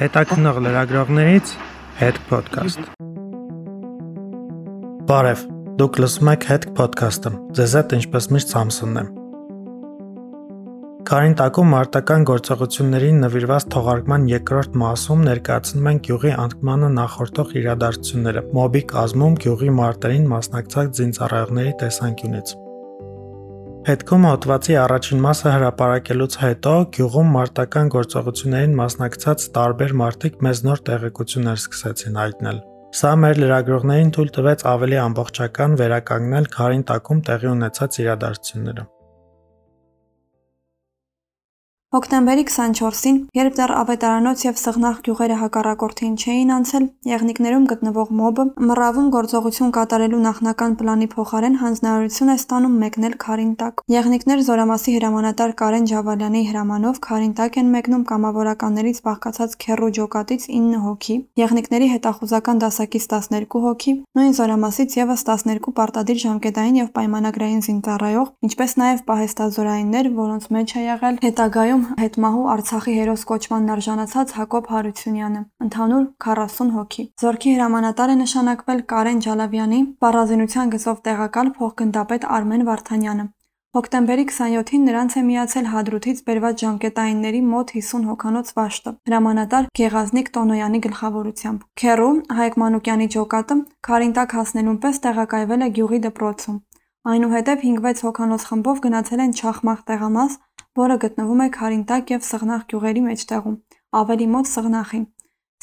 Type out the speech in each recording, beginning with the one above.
Հետաքնող լրագրողներից հետ podcast։ Բարև, դուք լսում եք հետ podcast-ը։ Ձեզ հետ ինչպես միշտ Սամսոնն եմ։ Կարին տակում մարտական գործողություններին նվիրված թողարկման երկրորդ մասում ներկայացնում ենք յուղի անկմանը նախորդող իրադարձությունները։ Մոբի կազմում յուղի մարտերին մասնակցած զինծառայողների տեսանկյունից։ Հետքում հոդվածի առաջին մասը հրապարակելուց հետո գյուղում մարտական գործողություններին մասնակցած տարբեր մարդիկ մեզ նոր տեղեկություններ սկսեցին հայտնել։ Սա մեր լրագրողներին թույլ տվեց ավելի ամբողջական վերականգնել քարին տակում տեղի ունեցած իրադարձությունները։ Հոկտեմբերի 24-ին, երբ դեռ Ավետարանոց եւ Սղնաղ գյուղերը հակառակորդին չէին անցել, Եղնիկներում գտնվող մոբը մռավում գործողություն կատարելու նախնական պլանի փոխարեն հանձնարարություն է ստանում մեկնել Քարին տակ։ Եղնիկներ Զորամասի հրամանատար Կարեն Ջավալյանի հրամանով Քարին տակ են մեկնում կամավորականներից բաղկացած քերրու ջոկատից 9 հոգի, Եղնիկների հետախուզական դասակից 12 հոգի, նույն Զորամասից եւս 12 պարտադիր ժամկետային եւ պայմանագրային զինծառայող, ինչպես նաեւ պահեստազորայիններ, որոնց մեջ է եղել հետագայում Գյուղում հետմահու Արցախի հերոս կոչմանն արժանացած Հակոբ Հարությունյանը, ընդհանուր 40 հոգի։ Զորքի հրամանատար է նշանակվել Կարեն Ջալավյանի, պարազինության գծով տեղակալ փոխգնդապետ Արմեն Վարդանյանը։ Հոկտեմբերի 27-ին նրանց է միացել Հադրութից բերված ժամկետայինների մոտ 50 հոգանոց վաշտը, հրամանատար Գեղազնիկ Տոնոյանի գլխավորությամբ։ Քերու Հայկ Մանուկյանի ջոկատը Քարինտակ հասնելուն պես տեղակայվել է գյուղի դպրոցում։ Այնուհետև 5-6 հոգանոց խմբով գնացել են Չախմախ տեղամաս, որը գտնվում է Քարինտակ և Սղնաղ գյուղերի մեջտեղում, ավելի մոտ Սղնախին։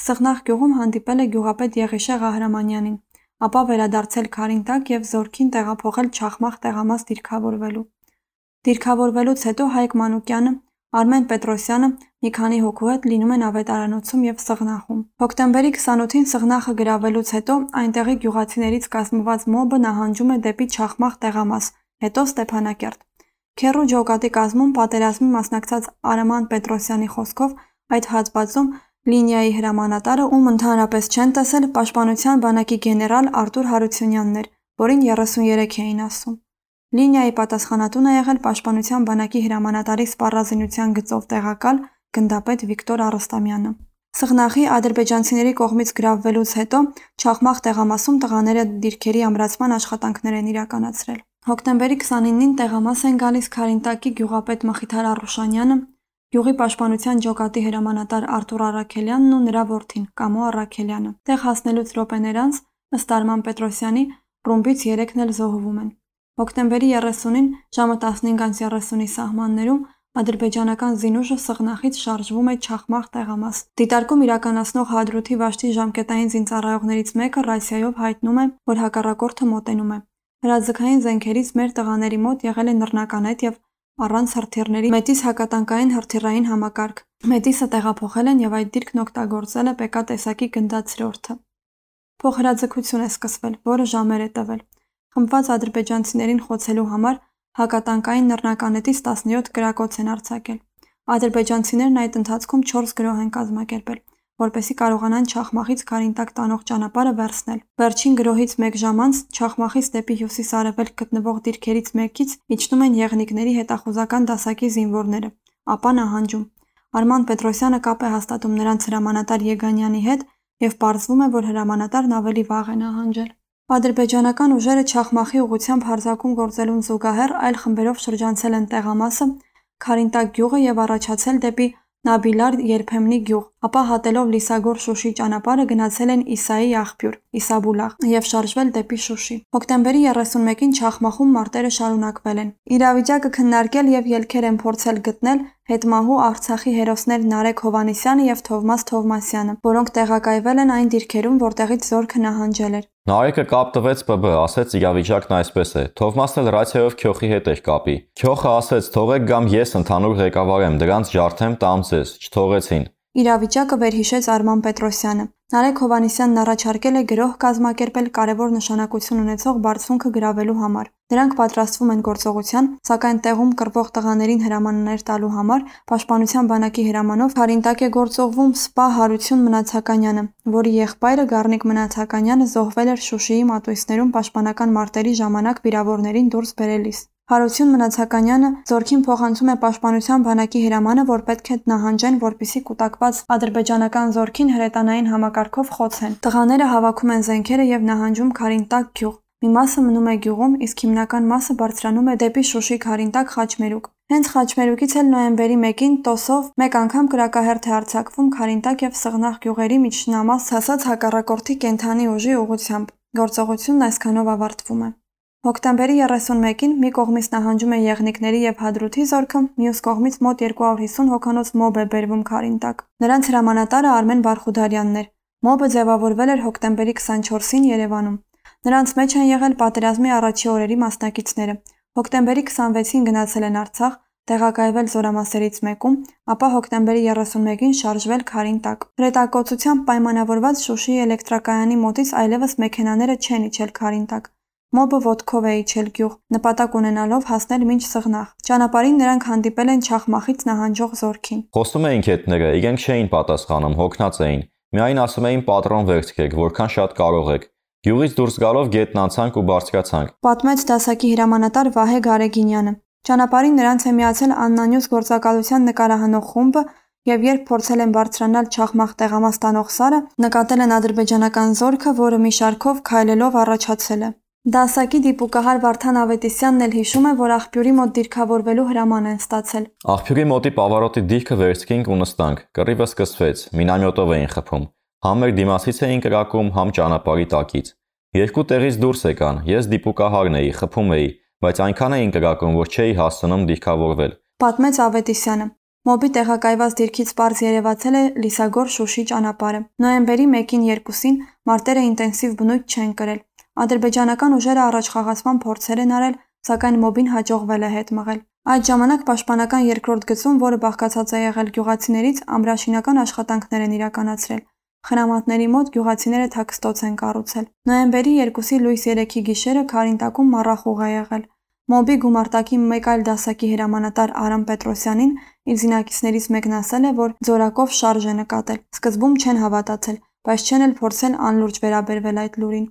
Սղնաղ գյուղում հանդիպել է գյուղապետ Եղիշե Ղահրամանյանին, ապա վերադարձել Քարինտակ և զորքին տեղափոխել Չախմախ տեղամաս դիրքավորվելու։ Դիրքավորվելուց հետո Հայկ Մանուկյանը, Արմեն Պետրոսյանը մի քանի հոգու հետ լինում են Ավետարանոցում և Սղնախում։ Հոկտեմբերի 28-ին Սղնախը գրավելուց հետո այնտեղի գյուղացիներից կազմված մոբը նահանջում է դեպի Չախմախ տեղամաս, հետո Ստեփանակերտ։ Քերու ջոկատի կազմում պատերազմի մասնակցած Արաման Պետրոսյանի խոսքով այդ հատվածում լինիայի հրամանատարը, ում ընդհանրապես չեն տեսել, պաշտպանության բանակի գեներալ Արտուր Հարությունյանն էր, որին 33 էին ասում։ Լինիայի պատասխանատուն է եղել պաշտպանության բանակի հրամանատարի սպառազինության գծով տեղակալ գնդապետ Վիկտոր Արստամյանը։ Սղնախի ադրբեջանցիների կողմից գրավվելուց հետո Չախմախ տեղամասում տղաները դիրքերի ամրացման աշխատանքներ են իրականացրել։ Հոկտեմբերի 29-ին տեղամաս են գալիս Քարինտակի գյուղապետ Մխիթար Առուշանյանը, գյուղի պաշտպանության ջոկատի հրամանատար Արտուր Առաքելյանն ու նրա որդին Կամո Առաքելյանը։ Տեղ հասնելուց րոպեներ անց, ըստ Արման Պետրոսյանի, ռումբից 3-ն էլ զոհվում են։ Հոկտեմբերի 30-ին ժամը 15:30-ի սահմաններում ադրբեջանական զինուժը Սղնախից շարժվում է Չախմախ տեղամաս։ Դիտարկում իրականացնող Հադրութի վաշտի ժամկետային զինծառայողներից մեկը ռացիայով հայտնում է, որ հակառակորդը մոտենում է։ Հրաձգային զենքերից մեր տղաների մոտ եղել է նռնականետ և առանց հրթիռների Մետիս հակատանկային հրթիռային համակարգ։ Մետիսը տեղափոխել են և այդ դիրքն օգտագործել է ՊԿ տեսակի գնդակ ցրորդը։ Փոխհրաձգություն է սկսվել, որը ժամեր է տևել։ Խմբված ադրբեջանցիներին խոցելու համար հակատանկային նռնականետից 17 կրակոց են արձակել։ Ադրբեջանցիներն այդ ընթացքում 4 գրոհ են կազմակերպել որպեսզի կարողանան Չախմախից Քարինտակ տանող ճանապարհը վերցնել։ Վերջին գրոհից մեկ ժամ անց Չախմախից դեպի հյուսիս-արևելք գտնվող դիրքերից մեկից իջնում են եղնիկների հետախուզական դասակի զինվորները, ապա նահանջում։ Արման Պետրոսյանը կապ է հաստատում նրանց հրամանատար Եգանյանի հետ եւ պարզվում է, որ հրամանատարն ավելի վաղ է նահանջել։ Ադրբեջանական ուժերը Չախմախի ուղությամբ հարձակում գործելուն զուգահեռ այլ խմբերով շրջանցել են տեղամասը, Քարինտակ գյուղը եւ առաջացել դեպի Նաբիլար երբեմնի գյուղ, ապա հատելով Լիսագոր-Շուշի ճանապարհը գնացել են Իսայի աղբյուր (Իսաբուլաղ) և շարժվել դեպի Շուշի։ Հոկտեմբերի 31-ին Չախմախում մարտերը շարունակվել են։ Իրավիճակը քննարկել և ելքեր են փորձել գտնել հետմահու Արցախի հերոսներ Նարեկ Հովհաննիսյանը և Թովմաս Թովմասյանը, որոնք տեղակայվել են այն դիրքերում, որտեղից զորքը նահանջել էր։ Նարեկը կապ տվեց ՊԲ, ասեց իրավիճակն այսպես է։ Թովմասն էլ ռացիայով Քյոխի հետ էր կապի։ Քյոխը ասեց՝ թողեք գամ ես ընդհանուր ղեկավար եմ, դրանց ջարդեմ տամ ձեզ, չթողեցին։ Իրավիճակը վերհիշեց Արման Պետրոսյանը։ Նարեկ Հովհաննիսյանն առաջարկել է գրոհ կազմակերպել կարևոր նշանակություն ունեցող բարձունքը գրավելու համար։ Նրանք պատրաստվում են գործողության, սակայն տեղում կռվող տղաներին հրամաններ տալու համար Պաշտպանության բանակի հրամանով Քարինտակ է գործողվում Սպա Հարություն Մնացականյանը, որի եղբայրը Գառնիկ Մնացականյանը զոհվել էր Շուշիի մատույցներում պաշտպանական մարտերի ժամանակ վիրավորներին դուրս բերելիս։ Հարություն Մնացականյանը զորքին փոխանցում է պաշտպանության բանակի հրամանը, որ պետք է նահանջեն, որպիսի կուտակված ադրբեջանական զորքին հրետանային համակարգով խոցեն։ Տղաները հավաքում են զենքերը եւ նահանջում Քարինտակ գյուղ։ Մի մասը մնում է գյուղում, իսկ հիմնական մասը բարձրանում է դեպի Շուշի Քարինտակ Խաչմերուկ։ Հենց Խաչմերուկից էլ նոյեմբերի 1-ին տոսով մեկ անգամ կրակահերթ է արձակվում Քարինտակ եւ Սղնաղ գյուղերի միջնամաս հասած հակառակորդի կենթանի ուժի ուղությամբ։ Գործողությունն այսքանով ավարտվում է։ Հոկտեմբերի 31-ին մի կողմից նահանջում է եղնիկների եւ Հադրութի զորքը, մյուս կողմից մոտ 250 հոգանոց մոբ է բերվում քարին տակ։ Նրանց հրամանատարը Արմեն Բարխուդարյանն էր։ Մոբը ձևավորվել էր հոկտեմբերի 24-ին Երևանում։ Նրանց մեջ են եղել պատերազմի առաջի օրերի մասնակիցները։ Հոկտեմբերի 26-ին գնացել են Արցախ, տեղակայվել զորամասերից մեկում, ապա հոկտեմբերի 31-ին շարժվել քարին տակ։ Հրետակոծությամբ պայմանավորված Շուշիի էլեկտրակայանի մոտից այլևս մեքենաները չեն իջել քարին տակ։ Մոբը ոտքով է իջել գյուղ, նպատակ ունենալով հասնել մինչ Սղնաղ։ Ճանապարհին նրանք հանդիպել են Չախմախից նահանջող զորքին։ Խոսում էին քետները, իրենք չէին պատասխանում, հոգնած էին։ Միայն ասում էին պատրոն վերցրեք, որքան շատ կարող եք։ Գյուղից դուրս գալով գետն անցանք ու բարձրացանք։ Պատմեց դասակի հրամանատար Վահե Գարեգինյանը։ Ճանապարհին նրանց է միացել Աննանյուս գործակալության նկարահանող խումբը, եւ երբ փորձել են բարձրանալ Չախմախ տեղամաս տանող սարը, նկատել են ադրբեջանական զորքը, որը մի շարքով քայլելով առաջացել է։ Դասակի դիպուկահար Վարդան Ավետիսյանն էլ հիշում է, որ աղբյուրի մոտ դիրքավորվելու հրաման են ստացել։ Աղբյուրի մոտի պավարոտի դիրքը վերցրինք ու նստանք։ Կռիվը սկսվեց։ Մինամյոտով էին խփում։ Համ մեր դիմացից էին կրակում, համ ճանապարհի տակից։ Երկու տեղից դուրս եկան։ Ես դիպուկահարն էի, խփում էի, բայց այնքան էին կրակում, որ չէի հասցնում դիրքավորվել։ Պատմեց Ավետիսյանը։ Մոբի տեղակայված դիրքից པարզ երևացել է Լիսագոր Շուշի ճանապարհը։ Նոյեմբերի 1-ին 2-ին մարտերը ինտենսիվ բնույթ չեն կրել։ Ադրբեջանական ուժերը առաջխաղացման փորձեր են արել, սակայն մոբին հաջողվել է հետ մղել։ Այդ ժամանակ պաշտպանական երկրորդ գծում, որը բաղկացած է եղել գյուղացիներից, ամրաշինական աշխատանքներ են իրականացրել։ Խնամատների մոտ գյուղացիները թաքստոց են կառուցել։ Նոյեմբերի 2-ի լույս 3-ի գիշերը Քարինտակում մառախուղ է եղել։ Մոբի գումարտակի մեկ այլ դասակի հրամանատար Արամ Պետրոսյանին իր զինակիցներից մեկն ասել է, որ ձորակով շարժ է նկատել։ Սկզբում չեն հավատացել, բայց չեն էլ փորձել անլուրջ վերաբերվել այդ լուրին։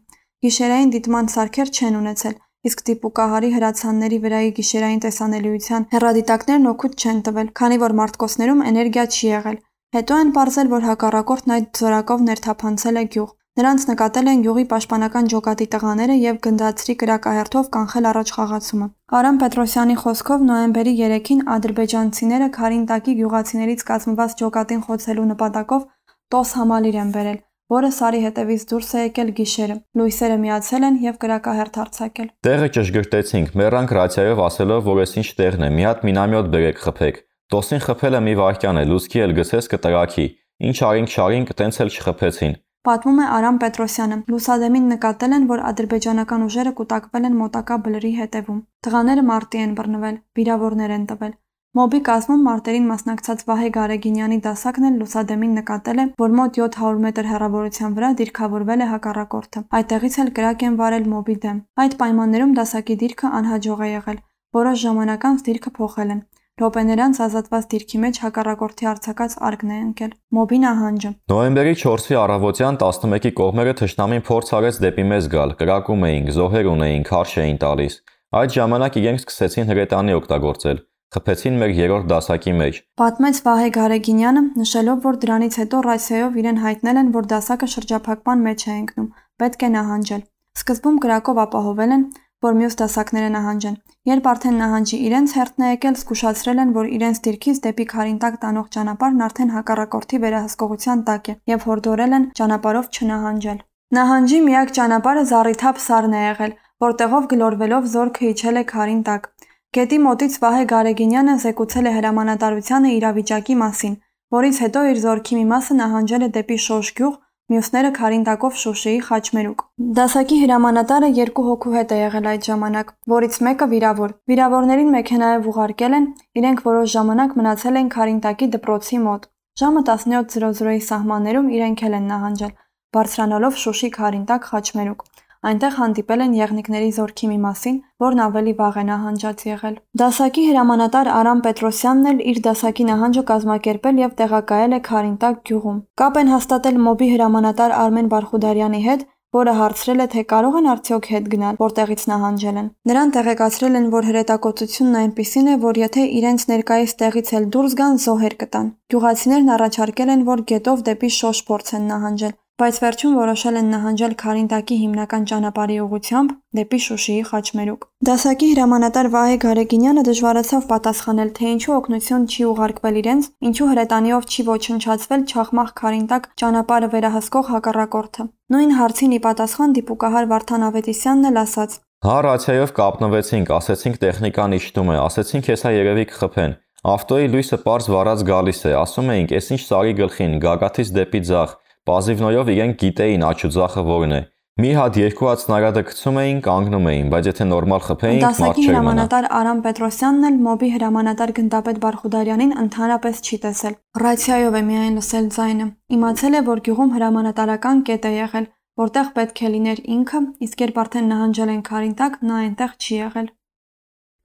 Գիշերային դիտման սարքեր չեն ունեցել, իսկ դիպուկահարի հրացանների վրայի գիշերային տեսանելիության հեռադիտակներն օգուտ չեն տվել, քանի որ մարտկոսներում էներգիա չի եղել։ Հետո են ողջել, որ հակառակորդն այդ զորակով ներթափանցել է գյուղ։ Նրանց նկատել են գյուղի պաշտպանական ջոկատի տղաները եւ գնդացրի կրակահերթով կանխել առաջխաղացումը։ Արամ Պետրոսյանի խոսքով նոյեմբերի 3-ին ադրբեջանցիները Քարինտակի գյուղացիներից կազմված ջոկատին խոցելու նպատակով տոս համալիր են բերել, որը սարի հետևից դուրս է եկել գիշերը։ Լույսերը միացել են եւ կրակահերթ արձակել։ Տեղը ճշգրտեցինք, մեռանք ռացիայով ասելով, որ ես ինչ տեղն է, մի հատ մինամյոտ բերեք խփեք։ Տոսին խփելը մի վարքյան է, լուսքի էլ գցես կտրակի։ Ինչ արինք շարինք, տենց էլ չխփեցին։ Պատմում է Արամ Պետրոսյանը։ Լուսադեմին նկատել են, որ ադրբեջանական ուժերը կուտակվել են մոտակա բլրի հետևում։ Տղաները մարտի են բռնվել, վիրավորներ են տվել։ Մոբի կազմում մարտերին մասնակցած Վահե Գարեգինյանի դասակն էլ լուսադեմին նկատել է, որ մոտ 700 մետր հեռավորության վրա դիրքավորվել է հակառակորդը։ Այդտեղից էլ կրակ են վարել մոբի դեմ։ Այդ պայմաններում դասակի դիրքը անհաջող է եղել։ Որոշ ժամանակ անց դիրքը փոխել են։ Ռոպեներ անց ազատված դիրքի մեջ հակառակորդի արձակած արգն է ընկել։ Մոբի նահանջը։ Նոյեմբերի 4-ի առավոտյան 11-ի կողմերը թշնամին փորձ արեց դեպի մեզ գալ, կրակում էինք, զոհեր ունեինք, քարշ էին տալիս։ Այդ ժամանակ իրենք սկսեցին հրետանի օգտագործել խփեցին մեր երրորդ դասակի մեջ։ Պատմեց Վահե Գարեգինյանը, նշելով, որ դրանից հետո ռացիայով իրեն հայտնել են, որ դասակը շրջափակման մեջ է ընկնում, պետք է նահանջել։ Սկզբում կրակով ապահովել են, որ մյուս դասակները նահանջեն։ Երբ արդեն նահանջի իրենց հերթն է եկել, զգուշացրել են, որ իրենց դիրքից դեպի Խարինտակ տանող ճանապարհն արդեն հակառակորդի վերահսկողության տակ է եւ հորդորել են ճանապարհով չնահանջել։ Նահանջի միակ ճանապարհը Զառիթափ սարն է եղել, որտեղով գլորվելով զորքը իջել է Խարին տակ։ Գետի մոտից Վահե Գարեգինյանը զեկուցել է հրամանատարությանը իրավիճակի մասին, որից հետո իր զորքի մի մասը նահանջել է դեպի Շոշ գյուղ, մյուսները Քարինտակով Շուշիի Խաչմերուկ։ Դասակի հրամանատարը երկու հոգու հետ է եղել այդ ժամանակ, որից մեկը վիրավոր։ Վիրավորներին մեքենայով ուղարկել են, իրենք որոշ ժամանակ մնացել են Քարինտակի դպրոցի մոտ։ Ժամը 17:00-ի սահմաններում իրենք էլ են նահանջել, բարձրանալով Շուշի Քարինտակ Խաչմերուկ։ Այնտեղ հանդիպել են եղնիկների զորքի մի մասին, որն ավելի վաղ է նահանջած եղել։ Դասակի հրամանատար Արամ Պետրոսյանն էլ իր դասակի նահանջը կազմակերպել եւ տեղակայել է Քարինտակ գյուղում։ Կապ են հաստատել մոբի հրամանատար Արմեն Բարխուդարյանի հետ, որը հարցրել է, թե կարող են արդյոք հետ գնալ, որտեղից նահանջել են։ Նրան տեղեկացրել են, որ հրետակոծությունն այնպիսին է, որ եթե իրենց ներկայիս տեղից էլ դուրս գան, զոհեր կտան։ Գյուղացիներն առաջարկել են, որ գետով դեպի Շոշ փորձեն նահանջել, բայց վերջում որոշել են նահանջել Քարինտակի հիմնական ճանապարհի ուղղությամբ դեպի Շուշիի խաչմերուկ։ Դասակի հրամանատար Վահե Գարեգինյանը դժվարացավ պատասխանել, թե ինչու օգնություն չի ուղարկվել իրենց, ինչու հրետանիով չի ոչնչացվել Չախմախ Քարինտակ ճանապարհը վերահսկող հակառակորդը։ Նույն հարցին ի պատասխան դիպուկահար Վարդան Ավետիսյանն էլ ասաց. Հա ռացիայով կապնվեցինք, ասեցինք տեխնիկան իջնում է, ասեցինք հեսա երևի կխփեն։ Ավտոյի լույսը པարզ վարած գալիս է, ասում էինք, «Էս ինչ սարի գլխին, գագաթից դեպի ձախ»։ Պազիվնոյով իրենք գիտեին աչուձախը որն է։ Մի հատ երկու հատ սնարադը գցում էին, կանգնում էին, բայց եթե նորմալ խփեինք, մարդ չէր մնա։ Դասակի հրամանատար Արամ Պետրոսյանն էլ մոբի հրամանատար Գնդապետ Բարխուդարյանին ընդհանրապես չի տեսել։ Ռացիայով է միայն լսել ձայնը։ Իմացել է, որ գյուղում հրամանատարական կետ է եղել, որտեղ պետք է լիներ ինքը, իսկ երբ արդեն նահանջել են Քարինտակ, նա այնտեղ չի եղել։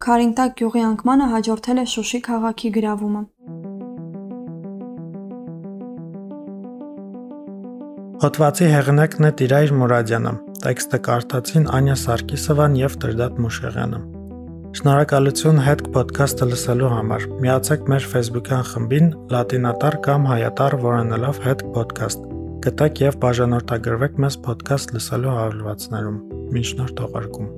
Քարինտակ գյուղի անկմանը հաջորդել է Շուշի քաղաքի գրավումը։ Հոդվածի հեղինակն է Տիրայր Մուրադյանը, տեքստը կարդացին Անյա Սարգիսովան եւ Տրդատ Մուշեղյանը։ Շնորհակալություն հետ podcast-ը լսելու համար։ Միացեք մեր Facebook-յան խմբին լատինատար կամ հայատար որոնելով հետ podcast։ Գտեք եւ բաժանորդագրվեք մեզ podcast լսելու հավելվածներում։ Մինչ նոր թողարկում։